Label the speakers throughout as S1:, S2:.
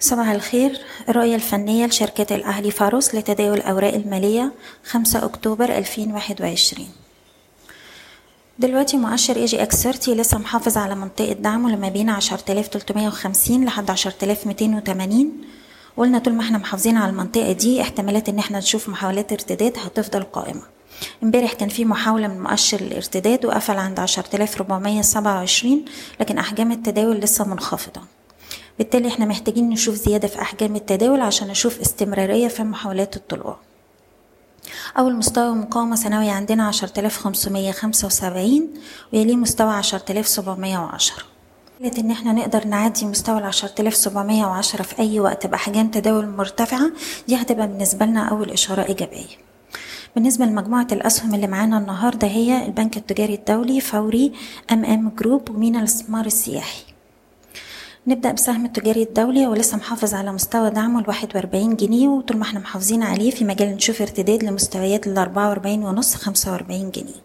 S1: صباح الخير. الرؤية الفنية لشركة الأهلي فاروس لتداول الأوراق المالية 5 أكتوبر 2021 دلوقتي مؤشر EGX 30 لسه محافظ على منطقة دعمه لما بين 10350 لحد 10280 قلنا طول ما إحنا محافظين على المنطقة دي احتمالات إن إحنا نشوف محاولات ارتداد هتفضل قائمة. امبارح كان في محاولة من مؤشر الارتداد وقفل عند 10427 لكن أحجام التداول لسه منخفضة. بالتالي إحنا محتاجين نشوف زيادة في أحجام التداول عشان نشوف استمرارية في محاولات الطلوع. أول مستوى مقاومة سنوية عندنا عشرة آلاف خمسمية خمسة وسبعين ويليه مستوى عشرة آلاف سبعمية وعشرة. قالت إن إحنا نقدر نعدي مستوى سبعمية وعشرة في أي وقت بأحجام تداول مرتفعة دي هتبقى بالنسبة لنا أول إشارة إيجابية. بالنسبة لمجموعة الأسهم اللي معانا النهاردة هي البنك التجاري الدولي فوري MM Group ومينا الاستثمار السياحي. نبدأ بسهم التجاري الدولي ولسه محافظ على مستوى دعمه الواحد وأربعين جنيه وطول ما إحنا محافظين عليه في مجال نشوف ارتداد لمستويات الأربعة وأربعين ونص خمسة وأربعين جنيه.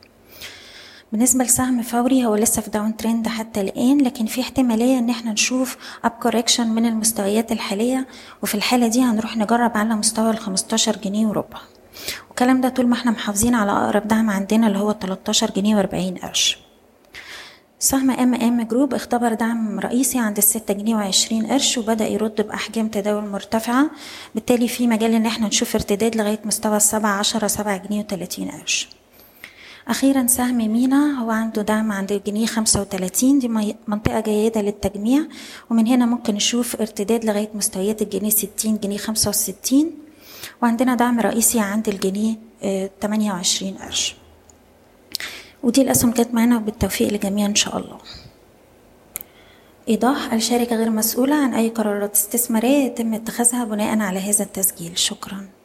S1: بالنسبة لسهم فوري هو لسه في downtrend حتى الآن لكن في احتمالية إن إحنا نشوف up correction من المستويات الحالية وفي الحالة دي هنروح نجرب على مستوى الخمستاشر جنيه وربع. والكلام ده طول ما إحنا محافظين على أقرب دعم عندنا اللي هو 13 جنيه وأربعين قرش. سهم MM Group اختبر دعم رئيسي عند الستة جنيه وعشرين قرش وبدأ يرد بأحجام تداول مرتفعة. بالتالي في مجال إن إحنا نشوف ارتداد لغاية مستوى السبعة عشرة سبعة جنيه وتلاتين قرش. أخيرا سهم مينا هو عنده دعم عند الجنيه خمسة وتلاتين. دي منطقة جيدة للتجميع. ومن هنا ممكن نشوف ارتداد لغاية مستويات الجنيه ستين جنيه خمسة وستين. وعندنا دعم رئيسي عند الجنيه تمانية وعشرين قرش. ودي الأسهم كانت معانا وبالتوفيق للجميع إن شاء الله. إيضاح الشركة غير مسؤولة عن أي قرارات استثمارية يتم اتخاذها بناء على هذا التسجيل. شكراً.